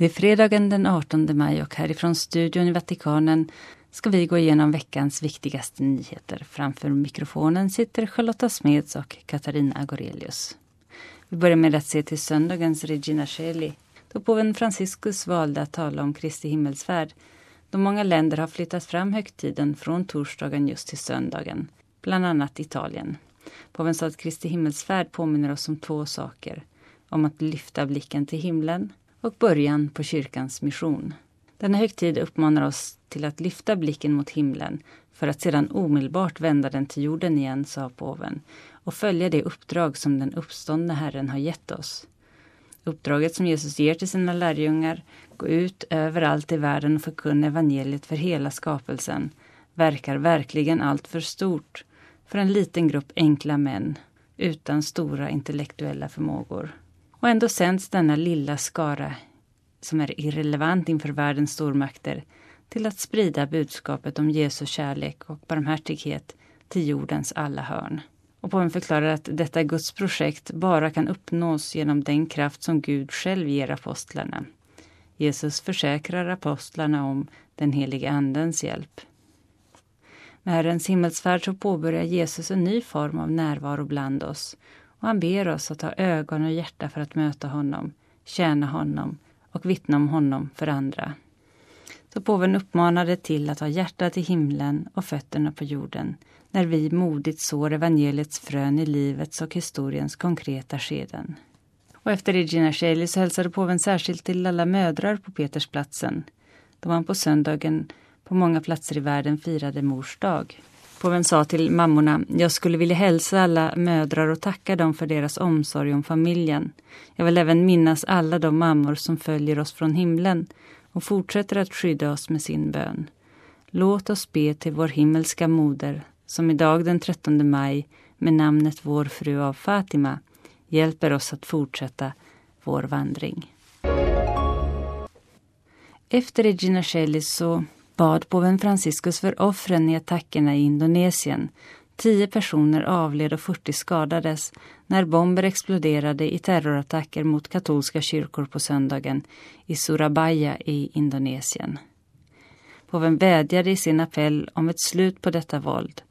Det är fredagen den 18 maj och härifrån studion i Vatikanen ska vi gå igenom veckans viktigaste nyheter. Framför mikrofonen sitter Charlotta Smeds och Katarina Agorelius. Vi börjar med att se till söndagens Regina Shelley då påven Franciscus valde att tala om Kristi himmelsfärd då många länder har flyttat fram högtiden från torsdagen just till söndagen, bland annat Italien. Påven sa att Kristi himmelsfärd påminner oss om två saker. Om att lyfta blicken till himlen och början på kyrkans mission. Denna högtid uppmanar oss till att lyfta blicken mot himlen för att sedan omedelbart vända den till jorden igen, sa påven, och följa det uppdrag som den uppståndne Herren har gett oss. Uppdraget som Jesus ger till sina lärjungar, gå ut överallt i världen och förkunna evangeliet för hela skapelsen, verkar verkligen allt för stort för en liten grupp enkla män utan stora intellektuella förmågor. Och ändå sänds denna lilla skara, som är irrelevant inför världens stormakter, till att sprida budskapet om Jesu kärlek och barmhärtighet till jordens alla hörn. Och påven förklarar att detta Guds projekt bara kan uppnås genom den kraft som Gud själv ger apostlarna. Jesus försäkrar apostlarna om den helige Andens hjälp. Med Herrens himmelsfärd så påbörjar Jesus en ny form av närvaro bland oss och han ber oss att ha ögon och hjärta för att möta honom, tjäna honom och vittna om honom för andra. Så påven uppmanade till att ha hjärtat i himlen och fötterna på jorden när vi modigt sår evangeliets frön i livets och historiens konkreta skeden. Och efter Regina Shaley så hälsade påven särskilt till alla mödrar på Petersplatsen då man på söndagen på många platser i världen firade mors dag. Påven sa till mammorna, jag skulle vilja hälsa alla mödrar och tacka dem för deras omsorg om familjen. Jag vill även minnas alla de mammor som följer oss från himlen och fortsätter att skydda oss med sin bön. Låt oss be till vår himmelska moder som idag den 13 maj med namnet Vår fru av Fatima hjälper oss att fortsätta vår vandring. Efter Regina Shelley så bad påven Franciscus för offren i attackerna i Indonesien. Tio personer avled och 40 skadades när bomber exploderade i terrorattacker mot katolska kyrkor på söndagen i Surabaya i Indonesien. Påven vädjade i sin appell om ett slut på detta våld.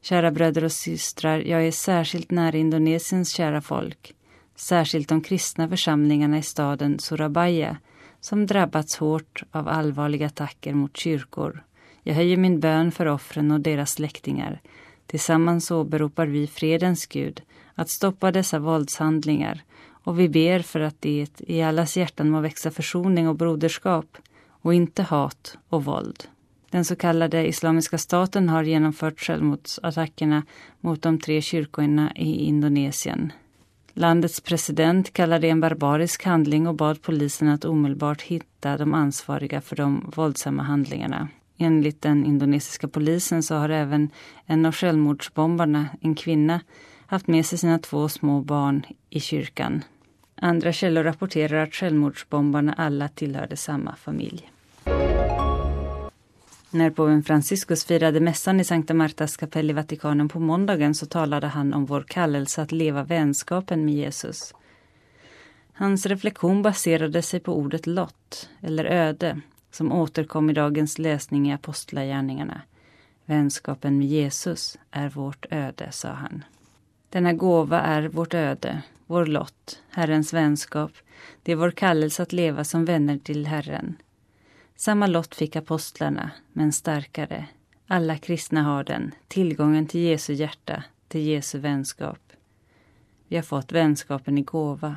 Kära bröder och systrar, jag är särskilt nära Indonesiens kära folk, särskilt de kristna församlingarna i staden Surabaya som drabbats hårt av allvarliga attacker mot kyrkor. Jag höjer min bön för offren och deras släktingar. Tillsammans åberopar vi fredens Gud att stoppa dessa våldshandlingar och vi ber för att det i allas hjärtan må växa försoning och broderskap och inte hat och våld. Den så kallade Islamiska staten har genomfört självmordsattackerna mot de tre kyrkorna i Indonesien. Landets president kallade det en barbarisk handling och bad polisen att omedelbart hitta de ansvariga för de våldsamma handlingarna. Enligt den indonesiska polisen så har även en av självmordsbombarna, en kvinna, haft med sig sina två små barn i kyrkan. Andra källor rapporterar att självmordsbombarna alla tillhörde samma familj. När påven Franciscus firade mässan i Sankta Martas kapell i Vatikanen på måndagen så talade han om vår kallelse att leva vänskapen med Jesus. Hans reflektion baserade sig på ordet lott, eller öde, som återkom i dagens läsning i Apostlagärningarna. Vänskapen med Jesus är vårt öde, sa han. Denna gåva är vårt öde, vår lott, Herrens vänskap. Det är vår kallelse att leva som vänner till Herren. Samma lott fick apostlarna, men starkare. Alla kristna har den, tillgången till Jesu hjärta, till Jesu vänskap. Vi har fått vänskapen i gåva.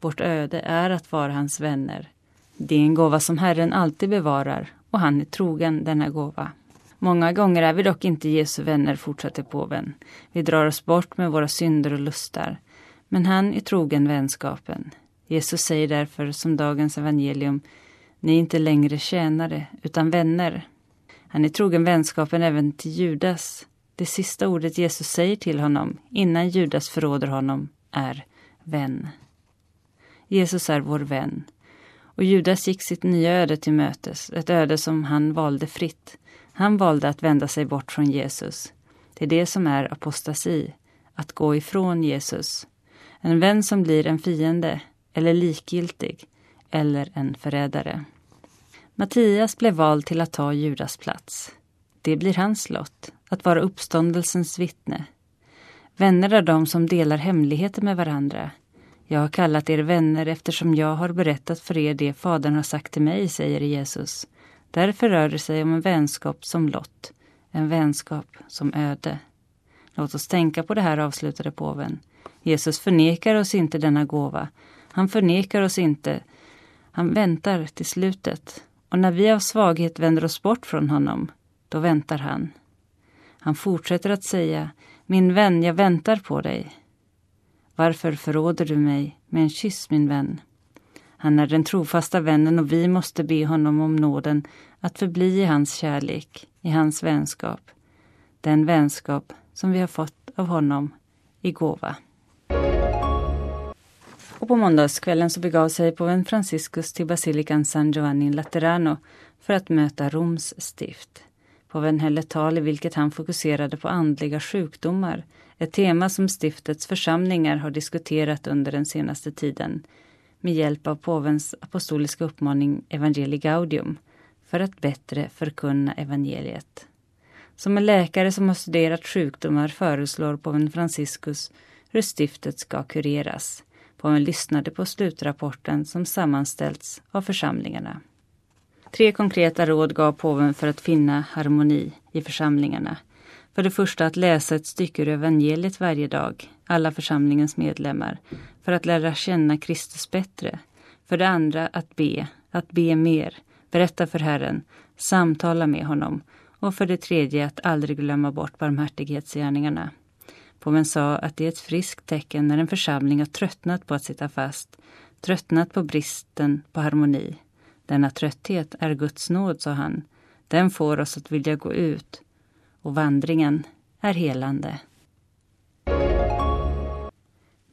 Vårt öde är att vara hans vänner. Det är en gåva som Herren alltid bevarar och han är trogen denna gåva. Många gånger är vi dock inte Jesu vänner, fortsatte påven. Vi drar oss bort med våra synder och lustar. Men han är trogen vänskapen. Jesus säger därför, som dagens evangelium, ni är inte längre tjänare, utan vänner. Han är trogen vänskapen även till Judas. Det sista ordet Jesus säger till honom, innan Judas förråder honom, är vän. Jesus är vår vän. Och Judas gick sitt nya öde till mötes, ett öde som han valde fritt. Han valde att vända sig bort från Jesus. Det är det som är apostasi, att gå ifrån Jesus. En vän som blir en fiende, eller likgiltig, eller en förrädare. Mattias blev vald till att ta Judas plats. Det blir hans lott, att vara uppståndelsens vittne. Vänner är de som delar hemligheter med varandra. Jag har kallat er vänner eftersom jag har berättat för er det Fadern har sagt till mig, säger Jesus. Därför rör det sig om en vänskap som lott, en vänskap som öde. Låt oss tänka på det här, avslutade påven. Jesus förnekar oss inte denna gåva. Han förnekar oss inte. Han väntar till slutet. Och när vi av svaghet vänder oss bort från honom, då väntar han. Han fortsätter att säga, min vän, jag väntar på dig. Varför förråder du mig med en kyss, min vän? Han är den trofasta vännen och vi måste be honom om nåden att förbli i hans kärlek, i hans vänskap. Den vänskap som vi har fått av honom i gåva. Och på måndagskvällen så begav sig påven Franciscus till basilikan San Giovanni Laterano för att möta Roms stift. Påven höll ett tal i vilket han fokuserade på andliga sjukdomar, ett tema som stiftets församlingar har diskuterat under den senaste tiden med hjälp av påvens apostoliska uppmaning Evangelii Gaudium för att bättre förkunna evangeliet. Som en läkare som har studerat sjukdomar föreslår påven Franciscus hur stiftet ska kureras. Påven lyssnade på slutrapporten som sammanställts av församlingarna. Tre konkreta råd gav påven för att finna harmoni i församlingarna. För det första att läsa ett stycke ur evangeliet varje dag, alla församlingens medlemmar, för att lära känna Kristus bättre. För det andra att be, att be mer, berätta för Herren, samtala med honom och för det tredje att aldrig glömma bort barmhärtighetsgärningarna. Påven sa att det är ett friskt tecken när en församling har tröttnat på att sitta fast, tröttnat på bristen på harmoni. Denna trötthet är Guds nåd, sa han. Den får oss att vilja gå ut. Och vandringen är helande.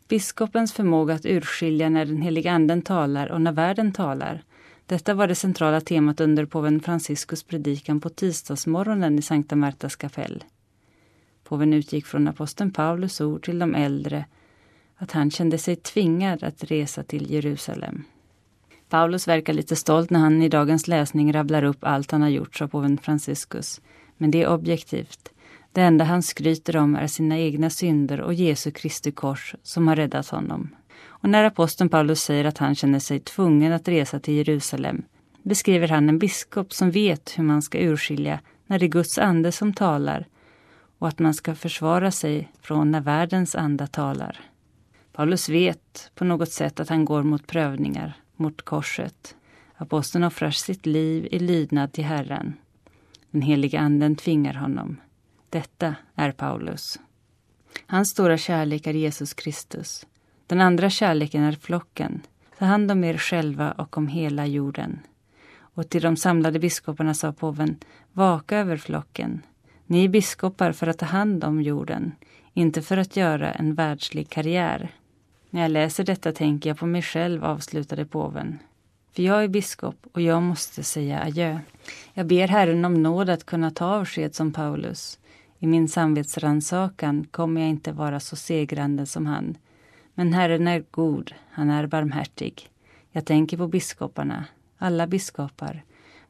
Biskopens förmåga att urskilja när den heliga anden talar och när världen talar. Detta var det centrala temat under påven Franciscus predikan på tisdagsmorgonen i Sankta Martas kapell. Påven utgick från aposteln Paulus ord till de äldre att han kände sig tvingad att resa till Jerusalem. Paulus verkar lite stolt när han i dagens läsning rabblar upp allt han har gjort, sa påven Franciscus. Men det är objektivt. Det enda han skryter om är sina egna synder och Jesu Kristi kors som har räddat honom. Och när aposteln Paulus säger att han känner sig tvungen att resa till Jerusalem beskriver han en biskop som vet hur man ska urskilja när det är Guds ande som talar och att man ska försvara sig från när världens anda talar. Paulus vet på något sätt att han går mot prövningar, mot korset. Aposteln offrar sitt liv i lydnad till Herren. Den heliga anden tvingar honom. Detta är Paulus. Hans stora kärlek är Jesus Kristus. Den andra kärleken är flocken. Ta hand om er själva och om hela jorden. Och till de samlade biskoparna sa påven, vaka över flocken. Ni är biskopar för att ta hand om jorden, inte för att göra en världslig karriär. När jag läser detta tänker jag på mig själv, avslutade påven. För jag är biskop och jag måste säga adjö. Jag ber Herren om nåd att kunna ta avsked som Paulus. I min samvetsransakan kommer jag inte vara så segrande som han. Men Herren är god, han är barmhärtig. Jag tänker på biskoparna, alla biskopar.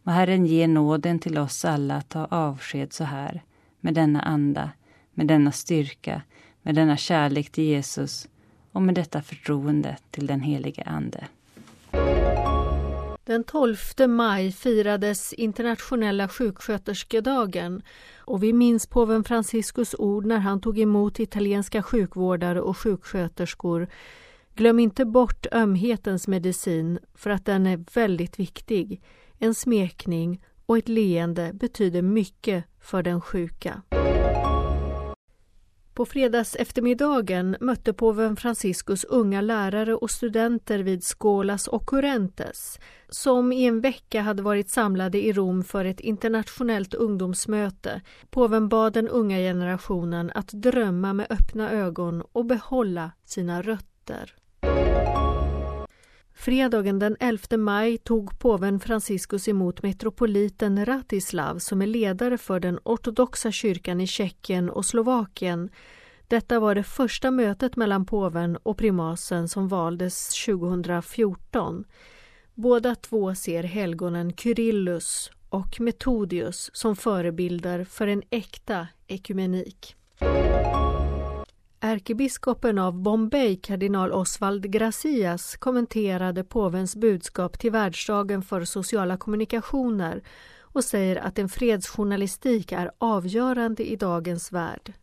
Må Herren ge nåden till oss alla att ta avsked så här, med denna anda, med denna styrka, med denna kärlek till Jesus och med detta förtroende till den helige Ande. Den 12 maj firades internationella sjuksköterskedagen och vi minns påven Franciscus ord när han tog emot italienska sjukvårdare och sjuksköterskor. Glöm inte bort ömhetens medicin för att den är väldigt viktig. En smekning och ett leende betyder mycket för den sjuka. På fredags eftermiddagen mötte påven Franciscus unga lärare och studenter vid Skolas Occurrentes som i en vecka hade varit samlade i Rom för ett internationellt ungdomsmöte. Påven bad den unga generationen att drömma med öppna ögon och behålla sina rötter. Fredagen den 11 maj tog påven Franciscus emot metropoliten Ratislav som är ledare för den ortodoxa kyrkan i Tjeckien och Slovakien. Detta var det första mötet mellan påven och primasen som valdes 2014. Båda två ser helgonen Kyrillus och Metodius som förebilder för en äkta ekumenik. Ärkebiskopen av Bombay, kardinal Oswald Gracias, kommenterade påvens budskap till världsdagen för sociala kommunikationer och säger att en fredsjournalistik är avgörande i dagens värld.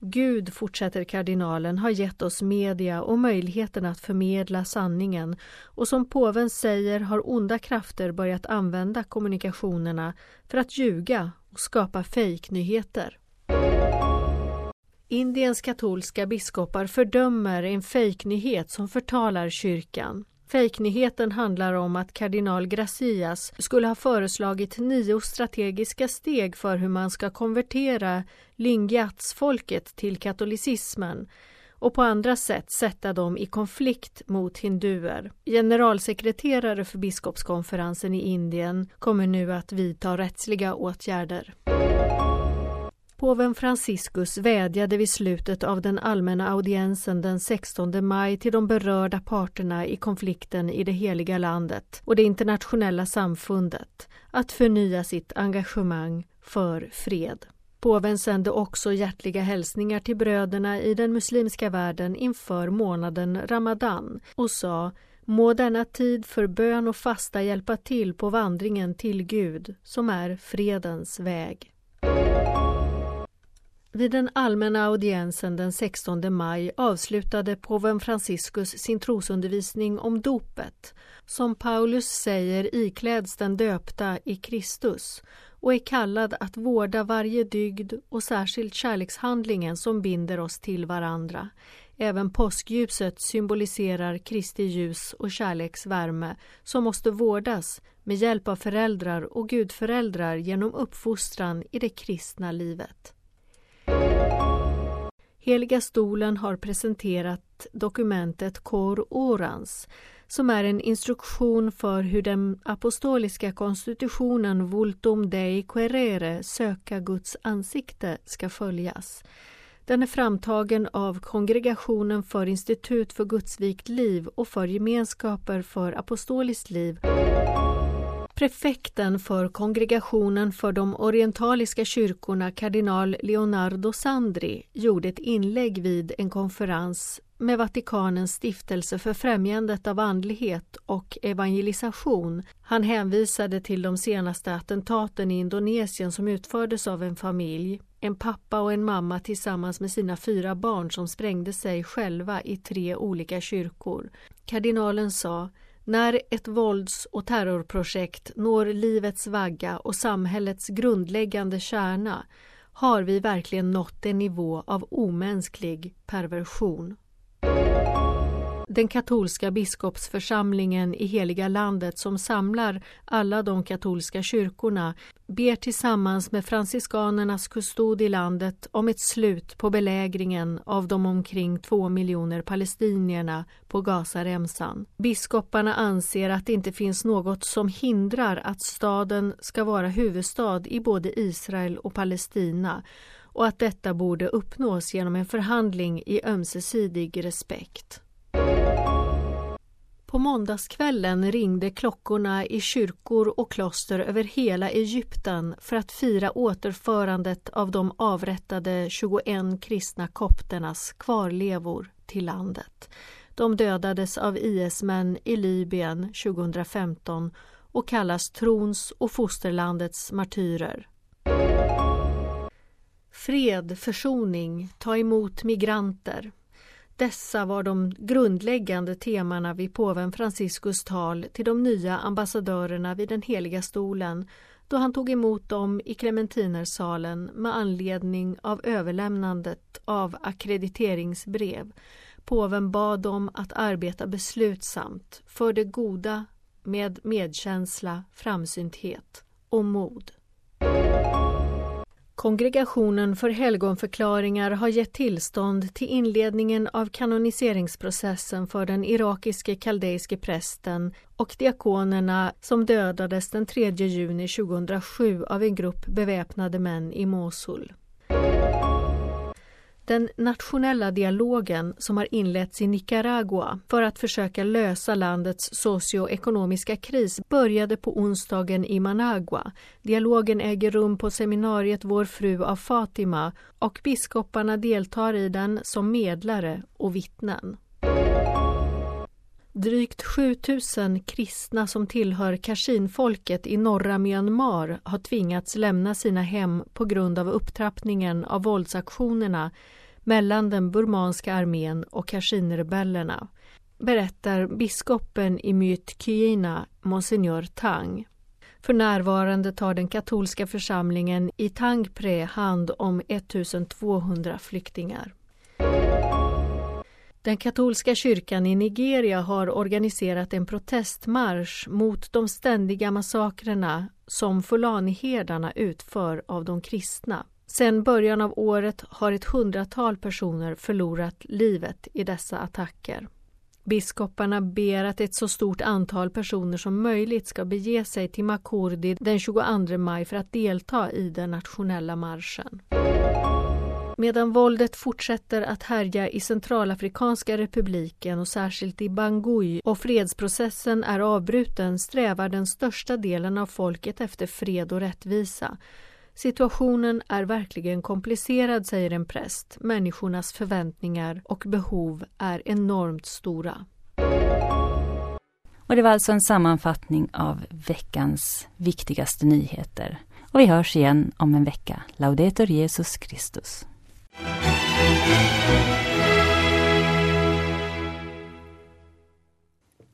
Gud, fortsätter kardinalen, har gett oss media och möjligheten att förmedla sanningen och som påven säger har onda krafter börjat använda kommunikationerna för att ljuga och skapa fejknyheter. Indiens katolska biskopar fördömer en fejknyhet som förtalar kyrkan. Fejknyheten handlar om att kardinal Gracias skulle ha föreslagit nio strategiska steg för hur man ska konvertera Lingyats-folket till katolicismen och på andra sätt sätta dem i konflikt mot hinduer. Generalsekreterare för biskopskonferensen i Indien kommer nu att vidta rättsliga åtgärder. Påven Franciscus vädjade vid slutet av den allmänna audiensen den 16 maj till de berörda parterna i konflikten i det heliga landet och det internationella samfundet att förnya sitt engagemang för fred. Påven sände också hjärtliga hälsningar till bröderna i den muslimska världen inför månaden Ramadan och sa Må denna tid för bön och fasta hjälpa till på vandringen till Gud som är fredens väg. Vid den allmänna audiensen den 16 maj avslutade påven Franciscus sin trosundervisning om dopet. Som Paulus säger ikläds den döpta i Kristus och är kallad att vårda varje dygd och särskilt kärlekshandlingen som binder oss till varandra. Även påskljuset symboliserar Kristi ljus och kärleksvärme som måste vårdas med hjälp av föräldrar och gudföräldrar genom uppfostran i det kristna livet. Heliga stolen har presenterat dokumentet Cor Orans som är en instruktion för hur den apostoliska konstitutionen Vultum Dei Querere, söka Guds ansikte, ska följas. Den är framtagen av Kongregationen för institut för gudsvikt liv och för gemenskaper för apostoliskt liv Prefekten för Kongregationen för de orientaliska kyrkorna, kardinal Leonardo Sandri, gjorde ett inlägg vid en konferens med Vatikanens stiftelse för främjandet av andlighet och evangelisation. Han hänvisade till de senaste attentaten i Indonesien som utfördes av en familj, en pappa och en mamma tillsammans med sina fyra barn som sprängde sig själva i tre olika kyrkor. Kardinalen sa när ett vålds och terrorprojekt når livets vagga och samhällets grundläggande kärna har vi verkligen nått en nivå av omänsklig perversion. Den katolska biskopsförsamlingen i Heliga landet som samlar alla de katolska kyrkorna ber tillsammans med franciskanernas kustod i landet om ett slut på belägringen av de omkring två miljoner palestinierna på Gazaremsan. Biskoparna anser att det inte finns något som hindrar att staden ska vara huvudstad i både Israel och Palestina och att detta borde uppnås genom en förhandling i ömsesidig respekt. På måndagskvällen ringde klockorna i kyrkor och kloster över hela Egypten för att fira återförandet av de avrättade 21 kristna kopternas kvarlevor till landet. De dödades av IS-män i Libyen 2015 och kallas trons och fosterlandets martyrer. Fred, försoning, ta emot migranter. Dessa var de grundläggande temana vid påven Franciscus tal till de nya ambassadörerna vid den heliga stolen då han tog emot dem i Clementinersalen med anledning av överlämnandet av akkrediteringsbrev. Påven bad dem att arbeta beslutsamt för det goda med medkänsla, framsynthet och mod. Kongregationen för helgonförklaringar har gett tillstånd till inledningen av kanoniseringsprocessen för den irakiske kaldeiske prästen och diakonerna som dödades den 3 juni 2007 av en grupp beväpnade män i Mosul. Den nationella dialogen som har inletts i Nicaragua för att försöka lösa landets socioekonomiska kris började på onsdagen i Managua. Dialogen äger rum på seminariet Vår fru av Fatima och biskoparna deltar i den som medlare och vittnen. Drygt 7000 kristna som tillhör Kashinfolket i norra Myanmar har tvingats lämna sina hem på grund av upptrappningen av våldsaktionerna mellan den burmanska armén och Kashin-rebellerna, berättar biskopen i Myt Kyina, Monsignor Tang. För närvarande tar den katolska församlingen i Tangpre hand om 1200 flyktingar. Den katolska kyrkan i Nigeria har organiserat en protestmarsch mot de ständiga massakrerna som Fulaniherdarna utför av de kristna. Sedan början av året har ett hundratal personer förlorat livet i dessa attacker. Biskoparna ber att ett så stort antal personer som möjligt ska bege sig till Makurdi den 22 maj för att delta i den nationella marschen. Medan våldet fortsätter att härja i Centralafrikanska republiken och särskilt i Bangui och fredsprocessen är avbruten strävar den största delen av folket efter fred och rättvisa. Situationen är verkligen komplicerad, säger en präst. Människornas förväntningar och behov är enormt stora. Och det var alltså en sammanfattning av veckans viktigaste nyheter. Och vi hörs igen om en vecka. Laudetur Jesus Christus. Música